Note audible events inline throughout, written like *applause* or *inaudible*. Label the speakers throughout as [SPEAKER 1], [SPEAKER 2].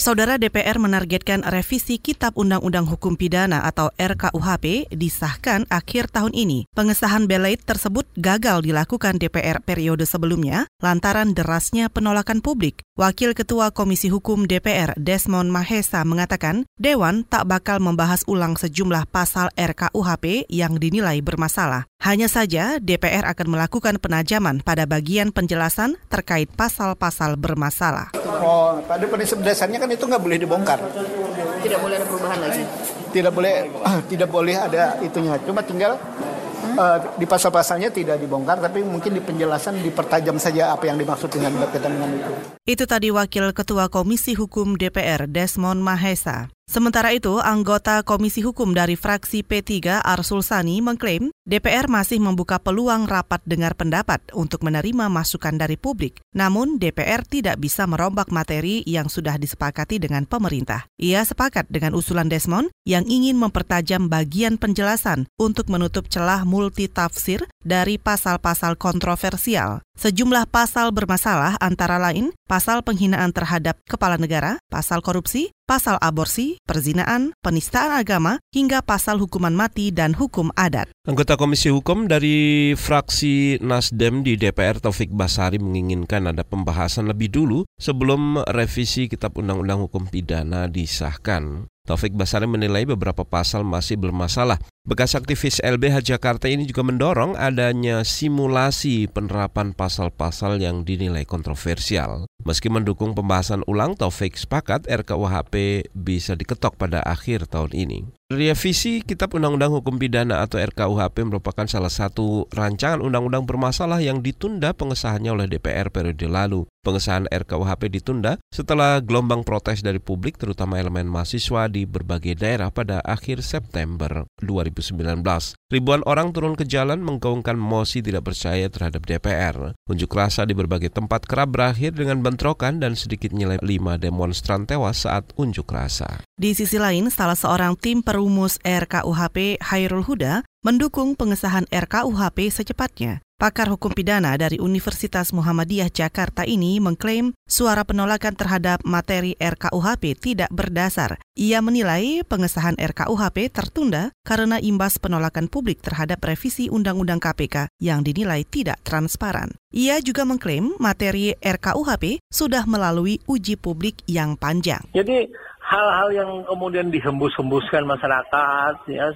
[SPEAKER 1] Saudara DPR menargetkan revisi Kitab Undang-Undang Hukum Pidana atau RKUHP disahkan akhir tahun ini. Pengesahan belait tersebut gagal dilakukan DPR periode sebelumnya lantaran derasnya penolakan publik. Wakil Ketua Komisi Hukum DPR Desmond Mahesa mengatakan Dewan tak bakal membahas ulang sejumlah pasal RKUHP yang dinilai bermasalah. Hanya saja DPR akan melakukan penajaman pada bagian penjelasan terkait pasal-pasal bermasalah.
[SPEAKER 2] Oh, pada prinsip dasarnya kan itu nggak boleh dibongkar.
[SPEAKER 3] Tidak boleh ada perubahan lagi.
[SPEAKER 2] Tidak boleh, tidak boleh ada itunya. Cuma tinggal uh, di pasal-pasalnya tidak dibongkar, tapi mungkin di penjelasan dipertajam saja apa yang dimaksud dengan berkaitan dengan itu.
[SPEAKER 1] Itu tadi Wakil Ketua Komisi Hukum DPR Desmond Mahesa. Sementara itu, anggota Komisi Hukum dari fraksi P3 Arsul Sani mengklaim DPR masih membuka peluang rapat dengar pendapat untuk menerima masukan dari publik. Namun, DPR tidak bisa merombak materi yang sudah disepakati dengan pemerintah. Ia sepakat dengan usulan Desmond yang ingin mempertajam bagian penjelasan untuk menutup celah multitafsir dari pasal-pasal kontroversial. Sejumlah pasal bermasalah antara lain pasal penghinaan terhadap kepala negara, pasal korupsi, pasal aborsi, perzinaan, penistaan agama, hingga pasal hukuman mati dan hukum adat.
[SPEAKER 4] Anggota Komisi Hukum dari fraksi Nasdem di DPR Taufik Basari menginginkan ada pembahasan lebih dulu sebelum revisi Kitab Undang-Undang Hukum Pidana disahkan. Taufik Basari menilai beberapa pasal masih bermasalah. Bekas aktivis LBH Jakarta ini juga mendorong adanya simulasi penerapan pasal-pasal yang dinilai kontroversial. Meski mendukung pembahasan ulang, Taufik sepakat RKUHP bisa diketok pada akhir tahun ini. Revisi Kitab Undang-Undang Hukum Pidana atau RKUHP merupakan salah satu rancangan undang-undang bermasalah yang ditunda pengesahannya oleh DPR periode lalu. Pengesahan RKUHP ditunda setelah gelombang protes dari publik terutama elemen mahasiswa di berbagai daerah pada akhir September 2019. Ribuan orang turun ke jalan menggaungkan mosi tidak percaya terhadap DPR. Unjuk rasa di berbagai tempat kerap berakhir dengan bentrokan dan sedikitnya lima demonstran tewas saat unjuk rasa.
[SPEAKER 1] Di sisi lain, salah seorang tim perumus RKUHP Hairul Huda mendukung pengesahan RKUHP secepatnya. Pakar hukum pidana dari Universitas Muhammadiyah Jakarta ini mengklaim suara penolakan terhadap materi RKUHP tidak berdasar. Ia menilai pengesahan RKUHP tertunda karena imbas penolakan publik terhadap revisi Undang-Undang KPK yang dinilai tidak transparan. Ia juga mengklaim materi RKUHP sudah melalui uji publik yang panjang.
[SPEAKER 5] Jadi hal-hal yang kemudian dihembus-hembuskan masyarakat ya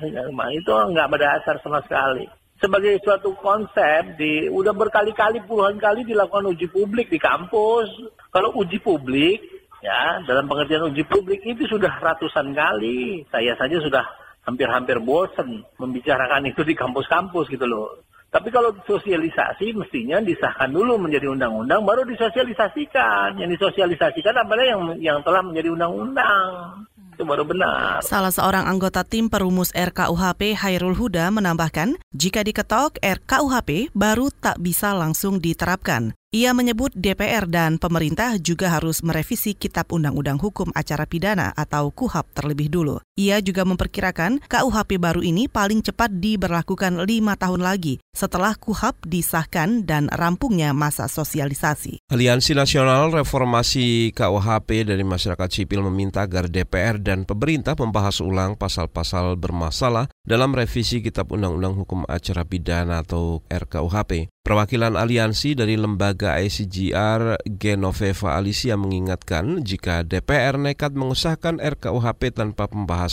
[SPEAKER 5] itu nggak berdasar sama sekali sebagai suatu konsep di udah berkali-kali puluhan kali dilakukan uji publik di kampus. Kalau uji publik ya dalam pengertian uji publik itu sudah ratusan kali. Saya saja sudah hampir-hampir bosen membicarakan *laughs* itu di kampus-kampus gitu loh. Tapi kalau sosialisasi mestinya disahkan dulu menjadi undang-undang baru disosialisasikan. Yang disosialisasikan adalah yang yang telah menjadi undang-undang itu baru benar.
[SPEAKER 1] Salah seorang anggota tim perumus RKUHP Hairul Huda menambahkan, jika diketok RKUHP baru tak bisa langsung diterapkan. Ia menyebut DPR dan pemerintah juga harus merevisi Kitab Undang-Undang Hukum Acara Pidana atau KUHAP terlebih dulu. Ia juga memperkirakan KUHP baru ini paling cepat diberlakukan lima tahun lagi setelah KUHAP disahkan dan rampungnya masa sosialisasi.
[SPEAKER 4] Aliansi Nasional Reformasi KUHP dari masyarakat sipil meminta agar DPR dan pemerintah membahas ulang pasal-pasal bermasalah dalam revisi Kitab Undang-Undang Hukum Acara Pidana atau RKUHP. Perwakilan aliansi dari lembaga ICGR Genoveva Alicia mengingatkan jika DPR nekat mengesahkan RKUHP tanpa pembahasan,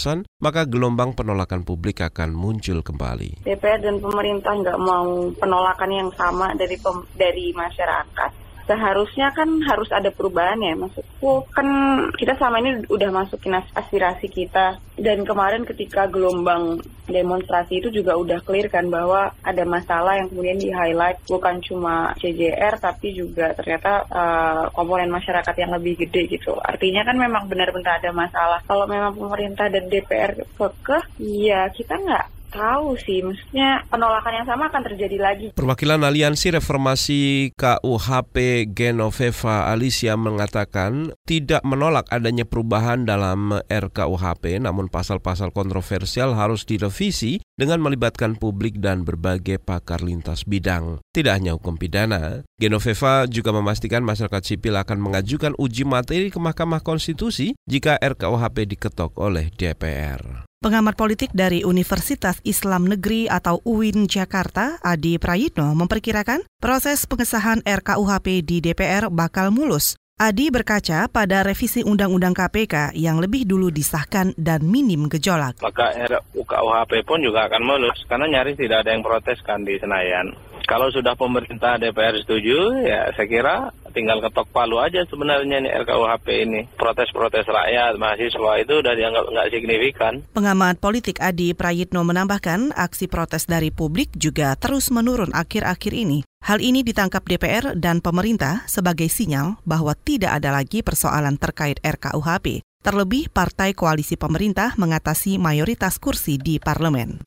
[SPEAKER 4] maka gelombang penolakan publik akan muncul kembali.
[SPEAKER 6] DPR dan pemerintah nggak mau penolakan yang sama dari dari masyarakat seharusnya kan harus ada perubahan ya maksudku. Kan kita selama ini udah masukin aspirasi kita. Dan kemarin ketika gelombang demonstrasi itu juga udah clear kan bahwa ada masalah yang kemudian di highlight bukan cuma CJR tapi juga ternyata uh, komponen masyarakat yang lebih gede gitu. Artinya kan memang benar-benar ada masalah. Kalau memang pemerintah dan DPR kekeh ya kita nggak tahu sih, maksudnya penolakan yang sama akan terjadi lagi.
[SPEAKER 4] Perwakilan Aliansi Reformasi KUHP Genoveva Alicia mengatakan tidak menolak adanya perubahan dalam RKUHP, namun pasal-pasal kontroversial harus direvisi dengan melibatkan publik dan berbagai pakar lintas bidang. Tidak hanya hukum pidana, Genoveva juga memastikan masyarakat sipil akan mengajukan uji materi ke Mahkamah Konstitusi jika RKUHP diketok oleh DPR.
[SPEAKER 1] Pengamat politik dari Universitas Islam Negeri atau UIN Jakarta, Adi Prayitno, memperkirakan proses pengesahan RKUHP di DPR bakal mulus. Adi berkaca pada revisi Undang-Undang KPK yang lebih dulu disahkan dan minim gejolak.
[SPEAKER 7] Maka RUKUHP pun juga akan mulus, karena nyaris tidak ada yang protes kan di Senayan. Kalau sudah pemerintah DPR setuju, ya saya kira tinggal ketok palu aja sebenarnya ini RKUHP ini. Protes-protes rakyat, mahasiswa itu udah dianggap nggak signifikan.
[SPEAKER 1] Pengamat politik Adi Prayitno menambahkan aksi protes dari publik juga terus menurun akhir-akhir ini. Hal ini ditangkap DPR dan pemerintah sebagai sinyal bahwa tidak ada lagi persoalan terkait RKUHP. Terlebih, partai koalisi pemerintah mengatasi mayoritas kursi di parlemen.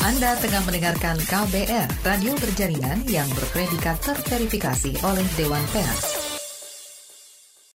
[SPEAKER 8] Anda tengah mendengarkan KBR, radio berjaringan yang berpredikat terverifikasi oleh Dewan Pers.